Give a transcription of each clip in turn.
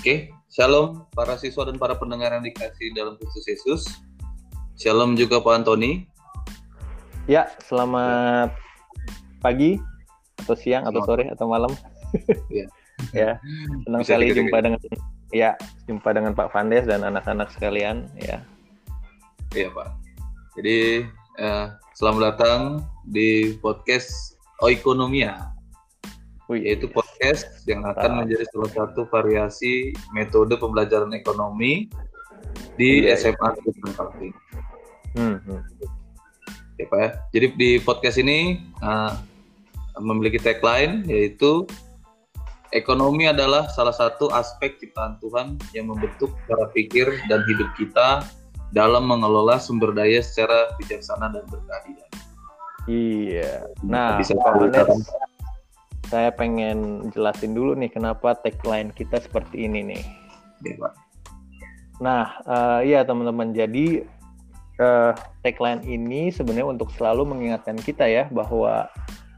Oke, shalom para siswa dan para pendengar yang dikasih dalam Kristus Yesus. Shalom juga Pak Antoni. Ya, selamat pagi atau siang atau sore atau malam. Ya. ya, senang Bisa sekali dikit-dikit. jumpa dengan ya jumpa dengan Pak Vandes dan anak-anak sekalian. Ya, Iya Pak. Jadi eh, selamat datang di podcast Oikonomia, yaitu podcast yang akan menjadi salah satu variasi metode pembelajaran ekonomi di Iya, iya. SMA Negeri Kaltim. hmm. Ya Pak ya. Jadi di podcast ini eh, memiliki tagline yaitu ekonomi adalah salah satu aspek ciptaan Tuhan yang membentuk cara pikir dan hidup kita dalam mengelola sumber daya secara bijaksana dan berkeadilan. Iya. Nah, bisa Pak Vandes, saya pengen jelasin dulu nih kenapa tagline kita seperti ini nih. Ya, Pak. Nah, eh, iya teman-teman. Jadi eh, tagline ini sebenarnya untuk selalu mengingatkan kita ya bahwa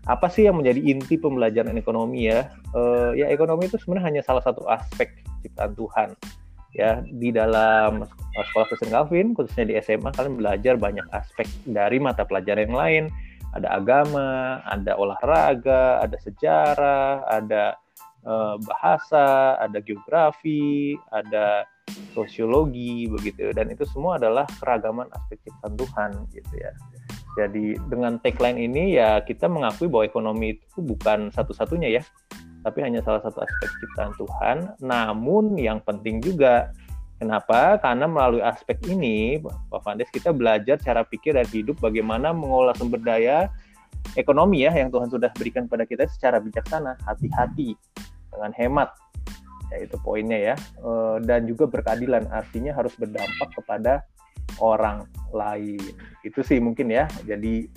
apa sih yang menjadi inti pembelajaran ekonomi ya? Eh, ya ekonomi itu sebenarnya hanya salah satu aspek ciptaan Tuhan. Ya di dalam sek- sekolah Kristen Calvin khususnya di SMA kalian belajar banyak aspek dari mata pelajaran yang lain. Ada agama, ada olahraga, ada sejarah, ada eh, bahasa, ada geografi, ada sosiologi begitu dan itu semua adalah keragaman aspek ciptaan Tuhan gitu ya. Jadi dengan tagline ini ya kita mengakui bahwa ekonomi itu bukan satu-satunya ya, tapi hanya salah satu aspek ciptaan Tuhan. Namun yang penting juga kenapa? Karena melalui aspek ini Pak Vandes kita belajar cara pikir dan hidup bagaimana mengolah sumber daya ekonomi ya yang Tuhan sudah berikan pada kita secara bijaksana, hati-hati dengan hemat. Ya itu poinnya ya. Eh, dan juga berkeadilan. Artinya harus berdampak kepada orang lain. Itu sih mungkin ya. Jadi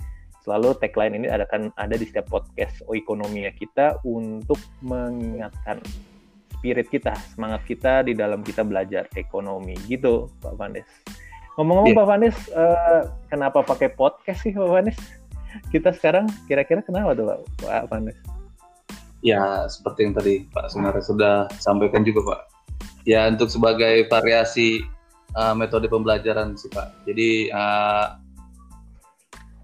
selalu tagline ini ada kan ada di setiap podcast oikonomia kita untuk mengingatkan spirit kita semangat kita di dalam kita belajar ekonomi gitu Pak Vandes ngomong-ngomong Iya. Pak Vandes eh, kenapa pakai podcast sih Pak Vandes kita sekarang kira-kira kenapa tuh Pak, Pak Vandes Ya, seperti yang tadi Pak sebenarnya sudah sampaikan juga Pak. Ya, untuk sebagai variasi uh, metode pembelajaran sih Pak. Jadi uh,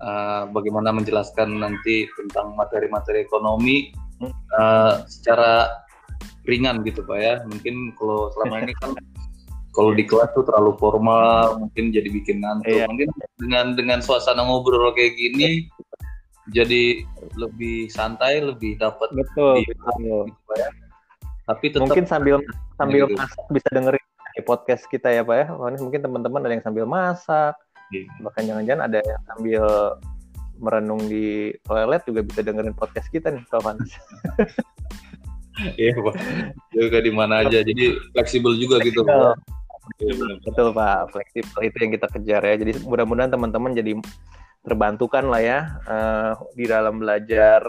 uh, bagaimana menjelaskan nanti tentang materi-materi ekonomi uh, secara ringan gitu Pak ya. Mungkin kalau selama ini kan kalau di kelas tuh terlalu formal, mungkin jadi bikin ngantuk. Iya. Mungkin dengan dengan suasana ngobrol kayak gini jadi lebih santai, lebih dapat betul, Iya. betul. gitu Pak ya. Tapi tetap mungkin sambil sambil gitu. masak bisa dengerin di podcast kita ya pak ya mungkin teman-teman ada yang sambil masak Iya. bahkan jangan-jangan ada yang sambil merenung di toilet juga bisa dengerin podcast kita nih kawan Iya Pak. Juga di mana aja. Jadi fleksibel juga gitu Pak. Iya, betul pak fleksibel itu yang kita kejar ya jadi mudah-mudahan teman-teman jadi terbantukan lah ya eh, di dalam belajar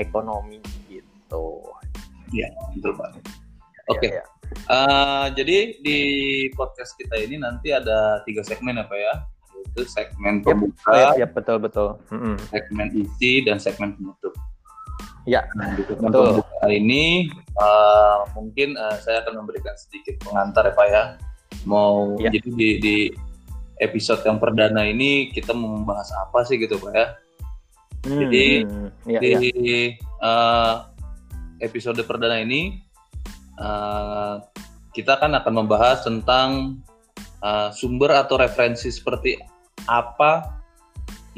ekonomi gitu Iya, betul Pak. Oke. Ya, ya. Eh, jadi di podcast kita ini nanti ada tiga segmen apa ya? Yaitu segmen Yap, pembuka, ya, ya, betul betul Mm-mm. segmen isi, dan segmen penutup. Ya, Nah, di segmen betul. pembuka ini eh, mungkin eh, saya akan memberikan sedikit pengantar ya Pak ya. Mau Ya. jadi di, di episode yang perdana ini kita mau membahas apa sih gitu Pak ya? Jadi, Hmm, ya, di ya. eh, episode perdana ini eh, kita kan akan membahas tentang eh, sumber atau referensi seperti apa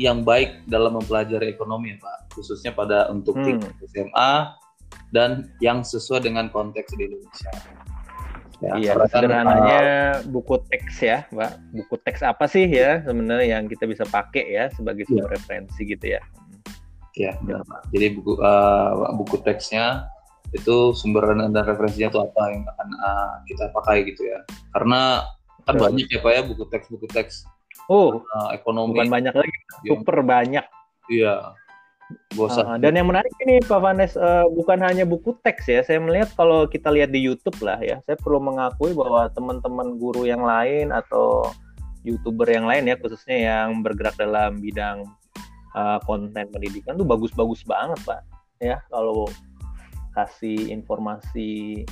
yang baik dalam mempelajari ekonomi ya Pak khususnya pada untuk Hmm. tingkat SMA dan yang sesuai dengan konteks di Indonesia. Ya, Iya, sederhananya eh, buku teks ya, Pak. Buku teks apa sih ya sebenarnya yang kita bisa pakai ya sebagai Iya. sumber referensi gitu ya. Ya, benar, Pak. Jadi buku uh, buku teksnya itu sumber dan referensinya itu apa yang akan uh, kita pakai gitu ya. Karena kan banyak ya Pak ya buku teks buku teks Oh, uh, ekonomi. bukan banyak lagi, yang- super banyak. Iya. Bosan. Ah, dan yang menarik ini Pak Vanes, eh, bukan hanya buku teks ya. Saya melihat kalau kita lihat di YouTube lah ya, saya perlu mengakui bahwa teman-teman guru yang lain atau youtuber yang lain ya, khususnya yang bergerak dalam bidang eh, konten pendidikan tuh bagus-bagus banget Pak. Ya kalau kasih informasi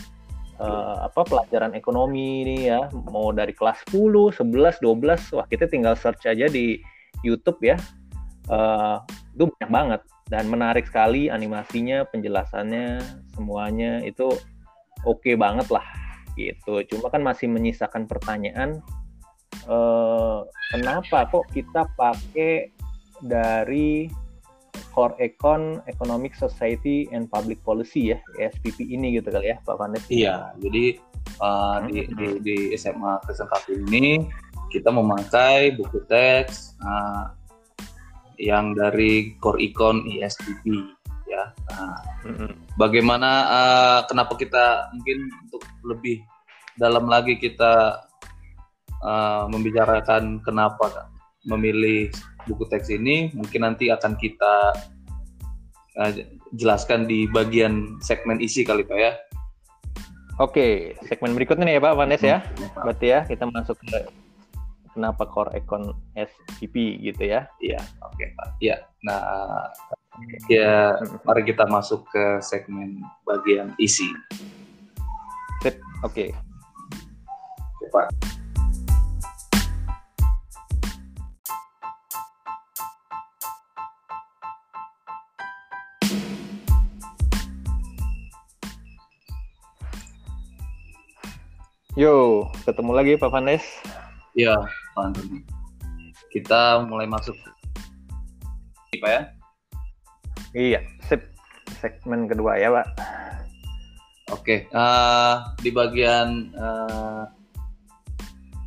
uh, apa pelajaran ekonomi ini ya. Mau dari kelas 10, 11, 12 wah kita tinggal search aja di YouTube ya. Uh, itu banyak banget dan menarik sekali animasinya penjelasannya semuanya. Itu oke okay banget lah gitu. Cuma kan masih menyisakan pertanyaan uh, kenapa kok kita pakai dari Core Econ Economic Society and Public Policy ya SPP ini gitu kali ya Pak Vandes. Iya jadi uh, di, di, di SMA Kristen ini kita memakai buku teks uh, yang dari Core Econ ISPP ya. Nah, bagaimana uh, kenapa kita mungkin untuk lebih dalam lagi kita uh, membicarakan kenapa memilih buku teks ini mungkin nanti akan kita uh, jelaskan di bagian segmen isi kali Pak ya. Oke, segmen berikutnya nih ya Pak Vanes ya. Hmm, Berarti ya kita masuk ke kenapa core econ SPP gitu ya. Iya, oke okay, Pak. Iya. Nah, ya mari kita masuk ke segmen bagian isi. Oke. Okay. Oke, Pak. Yo, ketemu lagi Pak Vandes. Iya, Pak Antoni. Kita mulai masuk Pak ya? Iya, sip. Segmen kedua ya, Pak. Oke, uh, di bagian uh,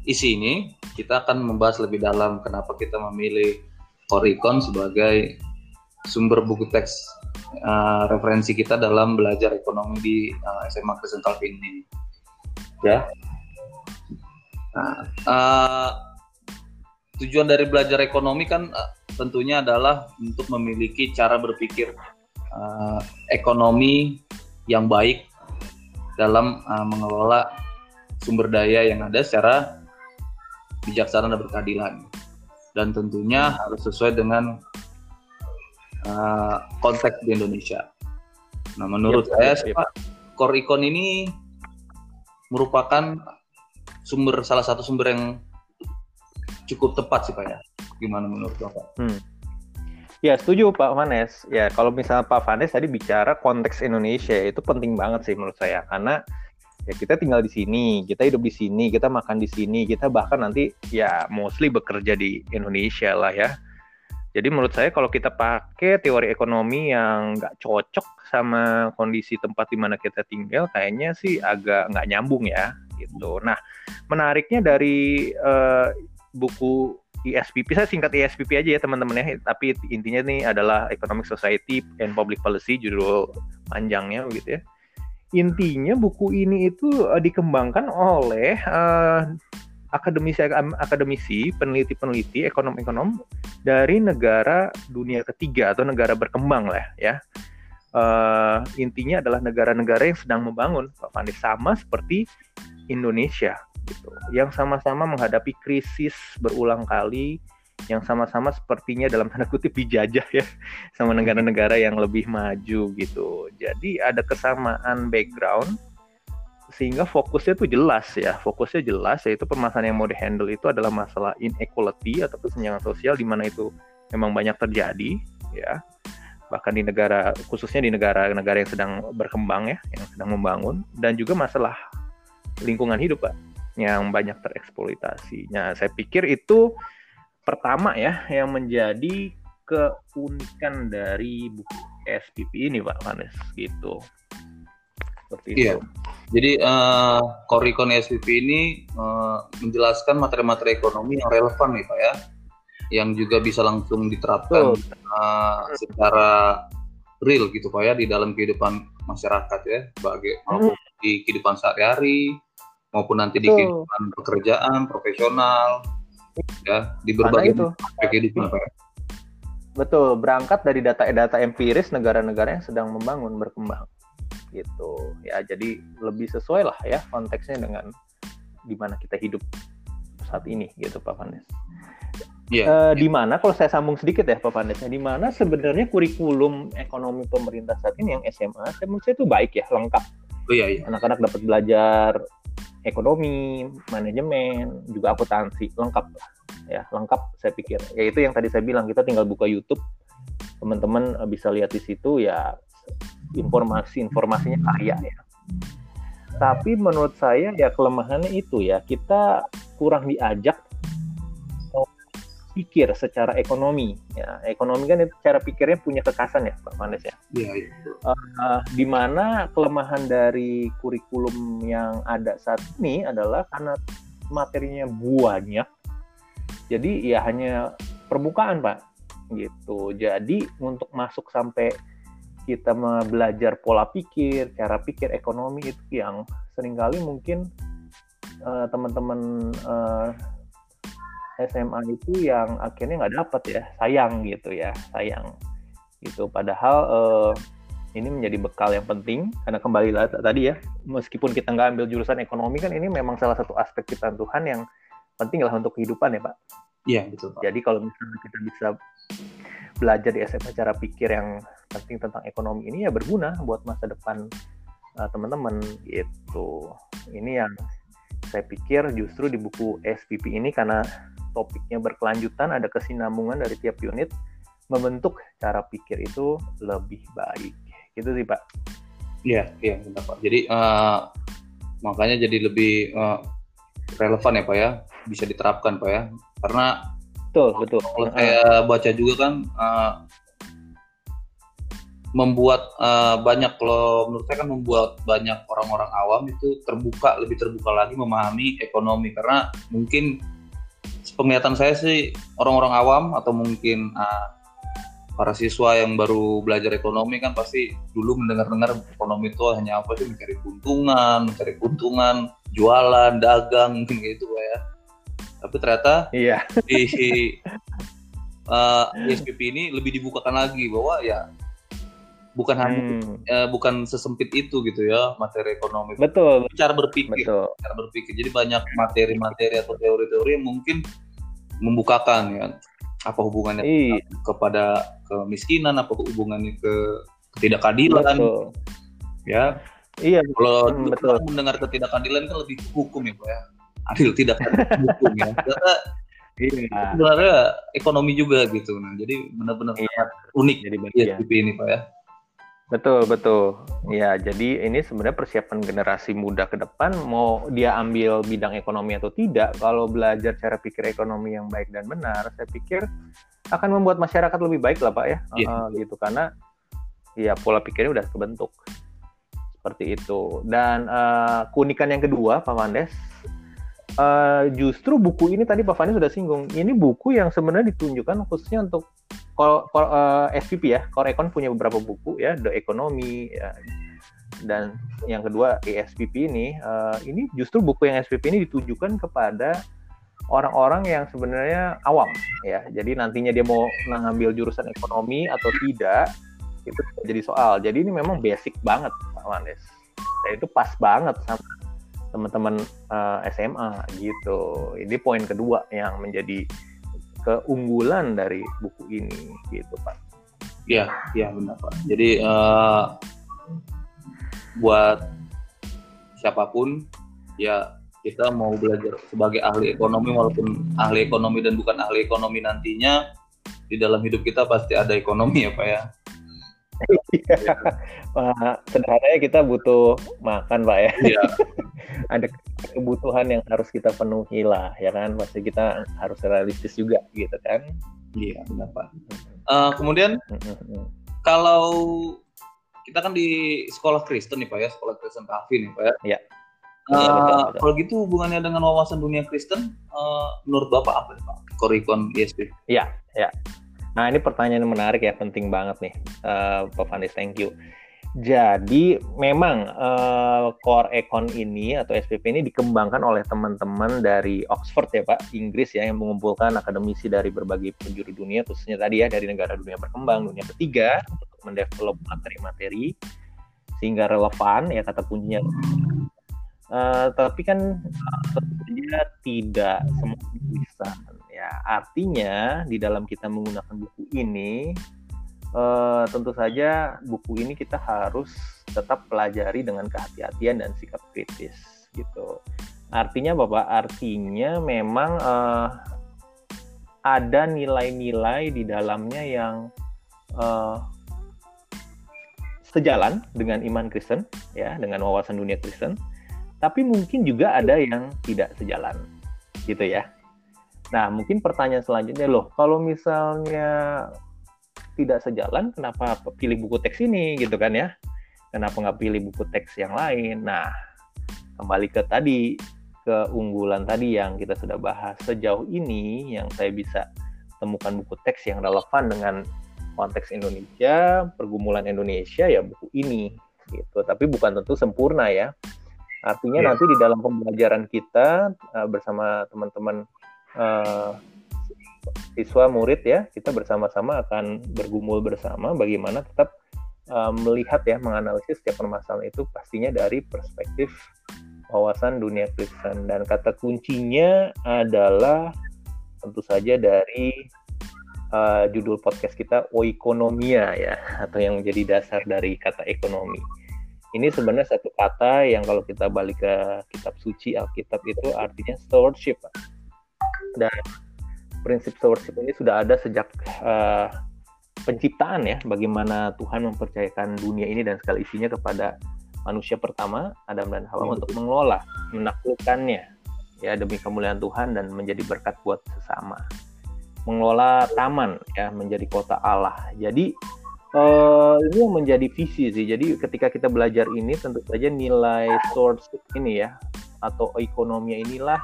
isi ini kita akan membahas lebih dalam kenapa kita memilih Oricon sebagai sumber buku teks uh, referensi kita dalam belajar ekonomi di uh, SMA Kristen Calvin ini. Ya, Nah, uh, tujuan dari belajar ekonomi kan uh, tentunya adalah untuk memiliki cara berpikir uh, ekonomi yang baik dalam uh, mengelola sumber daya yang ada secara bijaksana dan berkeadilan dan tentunya harus sesuai dengan uh, konteks di Indonesia. Nah, menurut yep, saya, yep. Core Econ ini merupakan sumber salah satu sumber yang cukup tepat sih Pak ya. Gimana menurut Bapak? Hmm. Ya setuju Pak Vanes. Ya kalau misalnya Pak Vanes tadi bicara konteks Indonesia itu penting banget sih menurut saya karena ya kita tinggal di sini, kita hidup di sini, kita makan di sini, kita bahkan nanti ya mostly bekerja di Indonesia lah ya. Jadi menurut saya kalau kita pakai teori ekonomi yang nggak cocok sama kondisi tempat di mana kita tinggal, kayaknya sih agak nggak nyambung ya gitu. Nah, menariknya dari uh, buku ISPP, saya singkat ISPP aja ya teman-teman ya, tapi intinya nih adalah Economic Society and Public Policy, judul panjangnya begitu ya. Intinya buku ini itu uh, dikembangkan oleh uh, akademisi akademisi, peneliti-peneliti, ekonom-ekonom dari negara dunia ketiga atau negara berkembang lah ya. Uh, intinya adalah negara-negara yang sedang membangun, Pak Fandi sama seperti Indonesia gitu yang sama-sama menghadapi krisis berulang kali yang sama-sama sepertinya dalam tanda kutip dijajah ya sama negara-negara yang lebih maju gitu. Jadi ada kesamaan background sehingga fokusnya tuh jelas ya. Fokusnya jelas yaitu permasalahan yang mau dihandle itu adalah masalah inequality atau kesenjangan sosial di mana itu memang banyak terjadi ya. Bahkan di negara khususnya di negara-negara yang sedang berkembang ya, yang sedang membangun dan juga masalah lingkungan hidup pak yang banyak tereksploitasi. Nah saya pikir itu pertama ya yang menjadi keunikan dari buku SPP ini Pak Manes gitu. Seperti iya. itu. Jadi uh, Korikon SPP ini uh, menjelaskan materi-materi ekonomi yang relevan nih Pak ya, yang juga bisa langsung diterapkan uh, secara real gitu Pak ya di dalam kehidupan masyarakat ya, bagi maupun di kehidupan sehari-hari, maupun nanti di kehidupan pekerjaan profesional ya di berbagai itu. kehidupan ya. Betul, berangkat dari data-data empiris negara-negara yang sedang membangun berkembang gitu ya jadi lebih sesuai lah ya konteksnya dengan di mana kita hidup saat ini gitu Pak Vandes. Yeah, uh, yeah. Di mana kalau saya sambung sedikit ya Pak Vandes, di mana sebenarnya kurikulum ekonomi pemerintah saat ini yang SMA, saya menurut saya itu baik ya lengkap Oh iya iya. Anak-anak dapat belajar ekonomi, manajemen, juga akuntansi, lengkap ya, lengkap saya pikir. Ya itu yang tadi saya bilang, kita tinggal buka YouTube, teman-teman eh, bisa lihat di situ ya informasi-informasinya kaya ya. Tapi menurut saya ya kelemahannya itu ya, kita kurang diajak pikir secara ekonomi. Ya, ekonomi kan itu cara pikirnya punya kekasan ya, Pak Mandes ya. Iya, iya. Uh, di mana kelemahan dari kurikulum yang ada saat ini adalah karena materinya banyak. Jadi ya hanya permukaan, Pak. Gitu. Jadi untuk masuk sampai kita belajar pola pikir, cara pikir ekonomi itu yang sering kali mungkin uh, teman-teman uh, SMA itu yang akhirnya nggak dapat ya. Sayang gitu ya sayang gitu. Padahal uh, ini menjadi bekal yang penting. Karena kembali tadi ya meskipun kita nggak ambil jurusan ekonomi kan ini memang salah satu aspek kita Tuhan yang penting lah untuk kehidupan ya pak. Iya betul pak. jadi kalau misalnya kita bisa belajar di SMA cara pikir yang penting tentang ekonomi ini ya berguna buat masa depan uh, teman-teman gitu. Ini yang saya pikir justru di buku SPP ini karena topiknya berkelanjutan, ada kesinambungan dari tiap unit, membentuk cara pikir itu lebih baik. Gitu sih Pak. Iya, iya benar Pak. Jadi uh, makanya jadi lebih uh, relevan ya Pak ya, bisa diterapkan Pak ya. Karena betul betul. Kalau saya baca juga kan uh, membuat uh, banyak kalau menurut saya kan membuat banyak orang-orang awam itu terbuka lebih terbuka lagi memahami ekonomi karena mungkin penglihatan saya sih orang-orang awam atau mungkin uh, para siswa yang baru belajar ekonomi kan pasti dulu mendengar-dengar ekonomi itu hanya apa sih mencari keuntungan, mencari keuntungan, jualan, dagang gitu ya. Tapi ternyata iya. di uh, SPP ini lebih dibukakan lagi bahwa ya bukan hanya hmm. uh, bukan sesempit itu gitu ya materi ekonomi. Betul. Cara berpikir, Betul. cara berpikir. Jadi banyak materi-materi atau teori-teori yang mungkin membukakan ya apa hubungannya Iyi. kepada kemiskinan apa hubungannya ke ketidakadilan betul. ya iya kalau hmm, betul. mendengar ketidakadilan kan lebih hukum ya pak ya adil tidak hukum ya karena iya. sebenarnya ekonomi juga gitu nah jadi benar-benar iya. unik jadi bagian. ini pak ya Betul, betul. Ya, jadi ini sebenarnya persiapan generasi muda ke depan mau dia ambil bidang ekonomi atau tidak, kalau belajar cara pikir ekonomi yang baik dan benar, saya pikir akan membuat masyarakat lebih baik lah, Pak ya. Yeah. Uh, gitu karena ya pola pikirnya udah kebentuk. Seperti itu. Dan uh, keunikan yang kedua, Pak Mandes, uh, justru buku ini tadi Pak Fani sudah singgung. Ini buku yang sebenarnya ditunjukkan khususnya untuk kalau uh, eh, SPP ya, Core Econ punya beberapa buku ya, The Economy ya, dan yang kedua ESPP ini, uh, ini justru buku yang SPP ini ditujukan kepada orang-orang yang sebenarnya awam ya. Jadi nantinya dia mau ngambil jurusan ekonomi atau tidak itu jadi soal. Jadi ini memang basic banget Pak Mandes. Dan itu pas banget sama teman-teman uh, eh, SMA gitu. Ini poin kedua yang menjadi keunggulan dari buku ini gitu Pak. Iya, iya benar Pak. Jadi uh, buat siapa pun ya kita mau belajar sebagai ahli ekonomi walaupun ahli ekonomi dan bukan ahli ekonomi nantinya di dalam hidup kita pasti ada ekonomi ya Pak ya. Iya. sederhananya kita butuh makan Pak ya. Iya. ada kebutuhan yang harus kita penuhi lah ya kan pasti kita harus realistis juga gitu kan iya benar pak uh, kemudian kalau kita kan di sekolah Kristen nih pak ya sekolah Kristen Kavi nih pak ya iya Uh, kalau gitu hubungannya dengan wawasan dunia Kristen, uh, menurut Bapak apa nih Pak? Korikon ISP? Iya, ya. Nah ini pertanyaan yang menarik ya, penting banget nih, uh, Pak Fandis, thank you. Jadi memang uh, core econ ini atau SPP ini dikembangkan oleh teman-teman dari Oxford ya Pak, Inggris ya yang mengumpulkan akademisi dari berbagai penjuru dunia khususnya tadi ya dari negara dunia berkembang, dunia ketiga untuk mendevelop materi-materi sehingga relevan ya kata kuncinya. Uh, tapi kan tentunya tidak semua bisa ya artinya di dalam kita menggunakan buku ini uh, tentu saja buku ini kita harus tetap pelajari dengan kehati-hatian dan sikap kritis gitu. Artinya Bapak, artinya memang uh, ada nilai-nilai di dalamnya yang uh, sejalan dengan iman Kristen, ya, dengan wawasan dunia Kristen. Tapi mungkin juga ada yang tidak sejalan, gitu ya. Nah, mungkin pertanyaan selanjutnya loh, kalau misalnya tidak sejalan, kenapa pilih buku teks ini, gitu kan ya? Kenapa nggak pilih buku teks yang lain? Nah, kembali ke tadi keunggulan tadi yang kita sudah bahas sejauh ini yang saya bisa temukan buku teks yang relevan dengan konteks Indonesia, pergumulan Indonesia ya buku ini gitu. Tapi bukan tentu sempurna ya. Artinya yeah. nanti di dalam pembelajaran kita uh, bersama teman-teman uh, siswa murid ya, kita bersama-sama akan bergumul bersama bagaimana tetap uh, melihat ya menganalisis setiap permasalahan itu pastinya dari perspektif wawasan dunia Kristen dan kata kuncinya adalah tentu saja dari uh, judul podcast kita oikonomia ya atau yang menjadi dasar dari kata ekonomi. Ini sebenarnya satu kata yang kalau kita balik ke kitab suci Alkitab itu artinya stewardship. Dan prinsip stewardship ini sudah ada sejak uh, penciptaan ya, bagaimana Tuhan mempercayakan dunia ini dan segala isinya kepada manusia pertama Adam dan Hawa hmm. untuk mengelola, menaklukkannya ya demi kemuliaan Tuhan dan menjadi berkat buat sesama. Mengelola taman ya menjadi kota Allah. Jadi uh, ini yang menjadi visi sih. Jadi ketika kita belajar ini tentu saja nilai source ini ya atau ekonomi inilah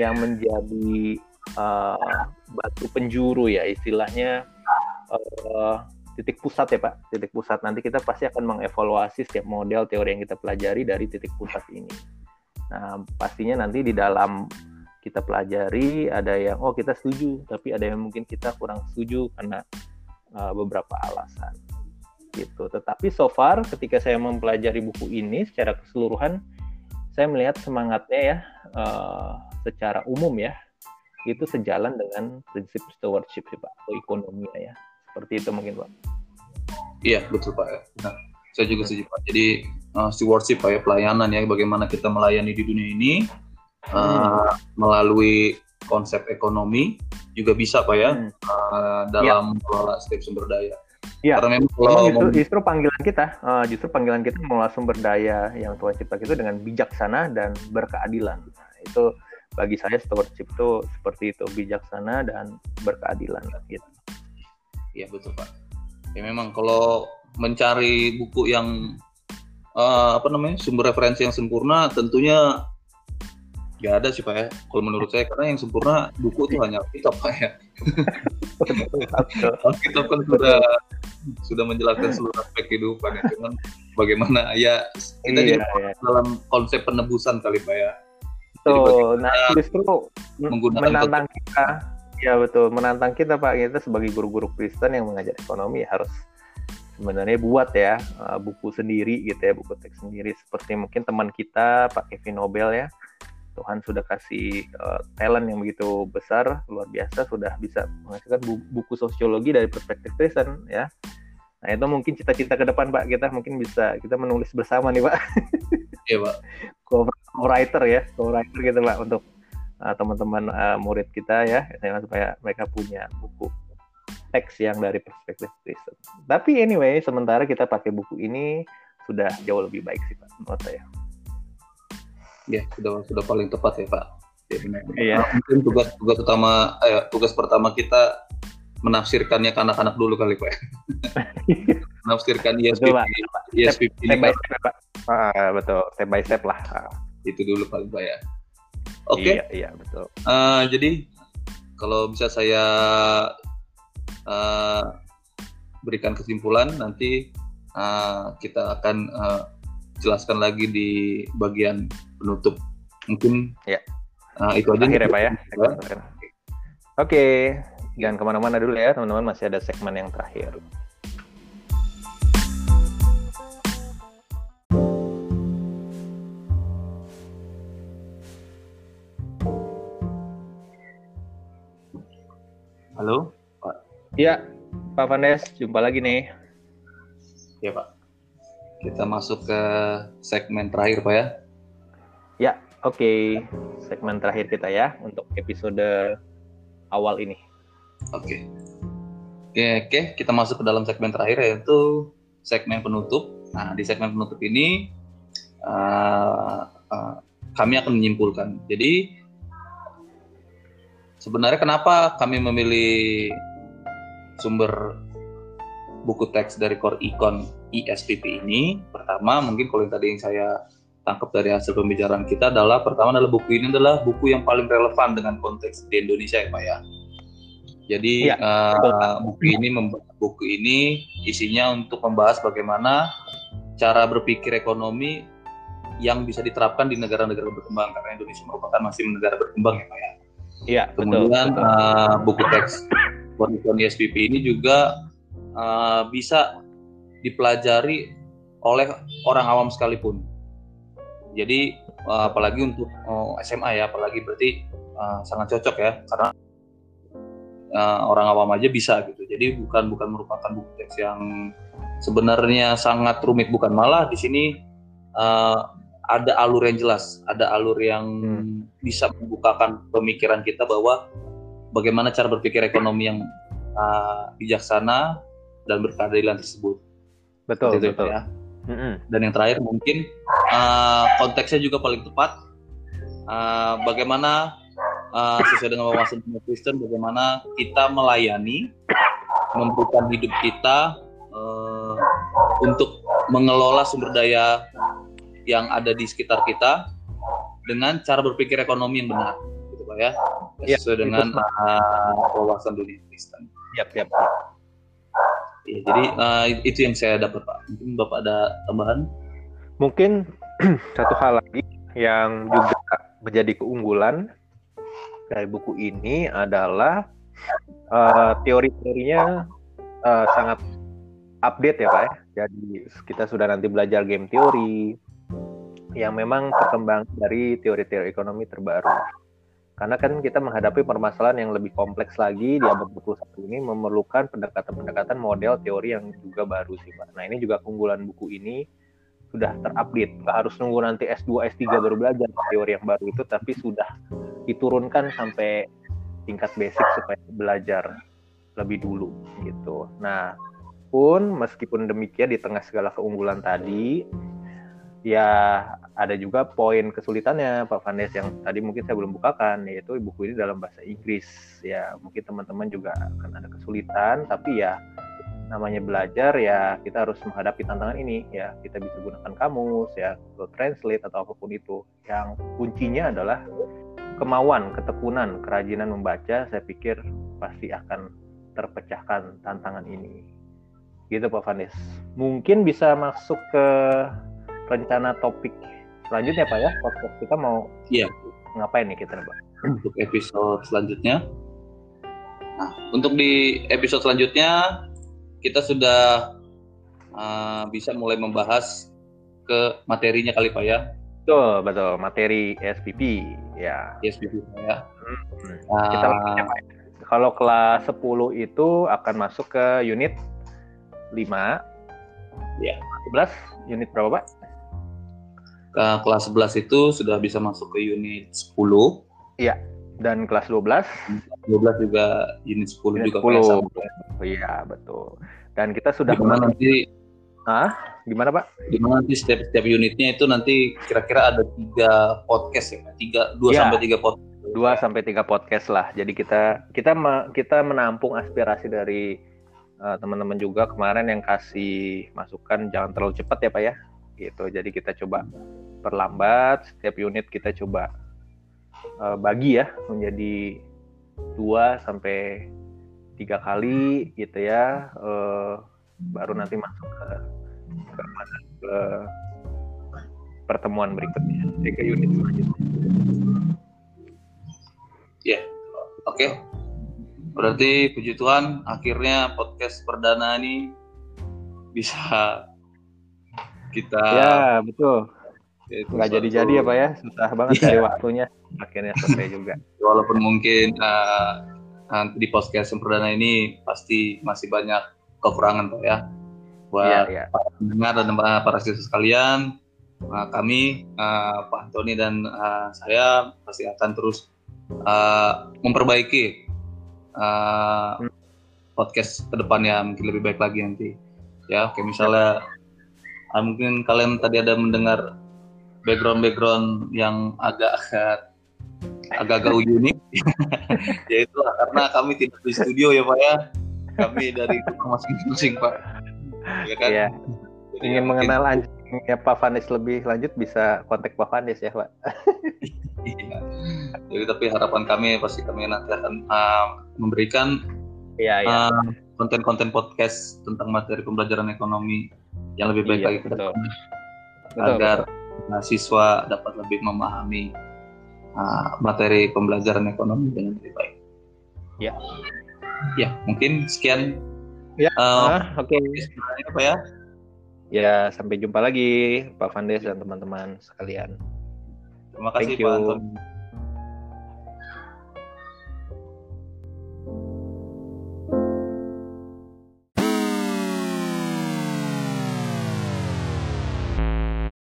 yang menjadi uh, batu penjuru ya istilahnya uh, titik pusat ya Pak, titik pusat. Nanti kita pasti akan mengevaluasi setiap model teori yang kita pelajari dari titik pusat ini. Nah, pastinya nanti di dalam kita pelajari ada yang oh kita setuju, tapi ada yang mungkin kita kurang setuju karena uh, beberapa alasan gitu. Tetapi so far ketika saya mempelajari buku ini secara keseluruhan, saya melihat semangatnya ya uh, secara umum ya itu sejalan dengan prinsip stewardship sih Pak, atau ekonomi ya seperti itu mungkin Pak. Iya betul Pak. Nah, saya juga setuju Pak. Jadi uh, stewardship Pak ya pelayanan ya bagaimana kita melayani di dunia ini uh, hmm. melalui konsep ekonomi juga bisa Pak ya hmm. uh, dalam ya. setiap sumber daya. Iya. Karena memang kalau justru, justru panggilan kita, uh, justru panggilan kita mengelola sumber daya yang Tuhan cipta itu dengan bijaksana dan berkeadilan. Nah, itu bagi saya stewardship itu seperti itu bijaksana dan berkeadilan gitu. Iya betul pak. Ya memang kalau mencari buku yang uh, apa namanya sumber referensi yang sempurna tentunya nggak ada sih pak ya. Kalau menurut saya karena yang sempurna buku itu hanya kitab pak ya. kitab kan sudah sudah menjelaskan seluruh aspek kehidupan ya. Cuman bagaimana ya kita iya, juga iya. dalam konsep penebusan kali pak ya. Tuh, nah justru menantang kita Ya betul, menantang kita Pak. Kita sebagai guru-guru Kristen yang mengajar ekonomi harus sebenarnya buat ya uh, buku sendiri gitu ya, buku teks sendiri. Seperti mungkin teman kita Pak Kevin Nobel ya. Tuhan sudah kasih uh, talent yang begitu besar, luar biasa, sudah bisa menghasilkan buku sosiologi dari perspektif Kristen ya. Nah itu mungkin cita-cita ke depan Pak, kita mungkin bisa kita menulis bersama nih Pak. Iya Pak. Co-writer ya, co-writer gitu Pak untuk uh, teman-teman uh, murid kita ya supaya mereka punya buku teks yang dari perspektif Kristen. Tapi anyway, sementara kita pakai buku ini sudah jauh lebih baik sih Pak menurut saya. Ya, sudah sudah paling tepat ya Pak. iya. Mungkin tugas tugas utama eh, tugas pertama kita menafsirkannya ke anak-anak dulu kali Pak. menafsirkan ESPP, betul, ESPP step, step by step, Pak. Ah, betul, step by step lah. Itu dulu paling Pak ya. Oke. Okay. Iya, iya betul. Uh, jadi kalau bisa saya uh, berikan kesimpulan nanti uh, kita akan uh, jelaskan lagi di bagian penutup. Mungkin ya. Uh, itu aja. Akhir ya Pak ya. Oke. Okay. Jangan ke mana-mana dulu ya teman-teman. Masih ada segmen yang terakhir. Halo, Pak. Iya. Pak Vandes, jumpa lagi nih. Ya Pak. Kita masuk ke segmen terakhir Pak ya. Ya, oke. Okay. Segmen terakhir kita ya untuk episode awal ini. Oke. Okay. Oke, oke. Kita masuk ke dalam segmen terakhir yaitu segmen penutup. Nah, di segmen penutup ini uh, uh, kami akan menyimpulkan. Jadi sebenarnya kenapa kami memilih sumber buku teks dari Core Econ ISPP ini pertama mungkin kalau yang tadi yang saya tangkap dari hasil pembicaraan kita adalah pertama adalah buku ini adalah buku yang paling relevan dengan konteks di Indonesia ya Pak ya. Jadi ya, uh, buku ini buku ini isinya untuk membahas bagaimana cara berpikir ekonomi yang bisa diterapkan di negara-negara berkembang karena Indonesia merupakan masih negara berkembang ya Pak ya. Iya. Kemudian betul, betul. Uh, buku teks Kondisi SPP ini juga uh, bisa dipelajari oleh orang awam sekalipun. Jadi uh, apalagi untuk uh, SMA ya, apalagi berarti uh, sangat cocok ya karena uh, orang awam aja bisa gitu. Jadi bukan bukan merupakan buku teks yang sebenarnya sangat rumit, bukan malah di sini uh, ada alur yang jelas, ada alur yang hmm. bisa membukakan pemikiran kita bahwa bagaimana cara berpikir ekonomi yang uh, bijaksana dan berkeadilan tersebut. Betul, Seperti betul. Itu, ya. Mm-hmm. Dan yang terakhir mungkin uh, konteksnya juga paling tepat. Uh, bagaimana uh, sesuai dengan wawasan Kristen, bagaimana kita melayani, memberikan hidup kita uh, untuk mengelola sumber daya yang ada di sekitar kita dengan cara berpikir ekonomi yang benar pak ya, ya sesuai dengan uh, wawasan dunia Kristen. Yap, yap. Ya, jadi uh, itu yang saya dapat pak. Mungkin bapak ada tambahan? Mungkin satu hal lagi yang juga menjadi keunggulan dari buku ini adalah uh, teori-teorinya uh, sangat update ya pak ya. Jadi kita sudah nanti belajar game teori yang memang terkembang dari teori-teori ekonomi terbaru. Karena kan kita menghadapi permasalahan yang lebih kompleks lagi di abad 21 ini memerlukan pendekatan-pendekatan model teori yang juga baru sih Pak. Nah ini juga keunggulan buku ini sudah terupdate. Nggak harus nunggu nanti S2, S3 baru belajar teori yang baru itu, tapi sudah diturunkan sampai tingkat basic supaya belajar lebih dulu gitu. Nah pun meskipun demikian di tengah segala keunggulan tadi, ya ada juga poin kesulitannya Pak Vandes yang tadi mungkin saya belum bukakan yaitu buku ini dalam bahasa Inggris ya mungkin teman-teman juga akan ada kesulitan tapi ya namanya belajar ya kita harus menghadapi tantangan ini ya kita bisa gunakan kamus ya atau translate atau apa pun itu yang kuncinya adalah kemauan ketekunan kerajinan membaca saya pikir pasti akan terpecahkan tantangan ini gitu Pak Vandes mungkin bisa masuk ke rencana topik selanjutnya Pak ya podcast kita mau iya. ngapain nih kita Pak? Untuk episode selanjutnya. Nah, untuk di episode selanjutnya kita sudah uh, bisa mulai membahas ke materinya kali Pak ya. Betul, betul. Materi SPP ya. SPP ya. Hmm. Uh, kita Pak. Kalau kelas 10 itu akan masuk ke unit 5. Ya. 11 unit berapa Pak? uh, kelas 11 itu sudah bisa masuk ke unit 10. Iya. Dan kelas 12 12 juga unit 10 unit juga 10. Oh, iya, betul. Dan kita sudah Gimana nanti Ah, gimana Pak? Gimana nanti setiap setiap unitnya itu nanti kira-kira ada tiga podcast ya, tiga dua ya, sampai tiga podcast. Dua sampai tiga podcast lah. Jadi kita kita kita menampung aspirasi dari uh, teman-teman juga kemarin yang kasih masukan jangan terlalu cepat ya Pak ya gitu. Jadi kita coba perlambat, setiap unit kita coba uh, bagi ya menjadi dua sampai tiga kali gitu ya, uh, baru nanti masuk ke ke, ke pertemuan berikutnya, ke unit selanjutnya. Ya, yeah. oke. Okay. Berarti puji Tuhan akhirnya podcast perdana ini bisa kita ya betul nggak jadi-jadi ya pak ya susah banget yeah. cari waktunya akhirnya selesai juga walaupun mungkin uh, nanti di podcast yang perdana ini pasti masih banyak kekurangan Pak ya buat Iya, iya. para pendengar dan para siswa sekalian uh, kami uh, Pak Antoni dan uh, saya pasti akan terus uh, memperbaiki uh, Hmm. podcast ke depannya mungkin lebih baik lagi nanti ya oke misalnya uh, mungkin kalian tadi ada mendengar background background yang agak-agak agak-agak unik ya itu karena kami tidak di studio ya pak ya kami dari rumah masing-masing pak ya kan Iya. Jadi Ingin ya mungkin- mengenal anjingnya Pak Vanis lebih lanjut bisa kontak Pak Vanis ya, Pak. Iya. Jadi tapi harapan kami pasti kami nanti akan uh, memberikan Iya, iya. uh, konten-konten podcast tentang materi pembelajaran ekonomi yang lebih baik Iya, lagi ke depan Betul, agar mahasiswa dapat lebih memahami uh, materi pembelajaran ekonomi dengan lebih baik. Ya. Ya, mungkin sekian. Ya, Uh, Ah, Oke. sebenarnya apa ya? Ya, sampai jumpa lagi Pak Vandes dan teman-teman sekalian. Terima kasih Thank you. Pak Anton.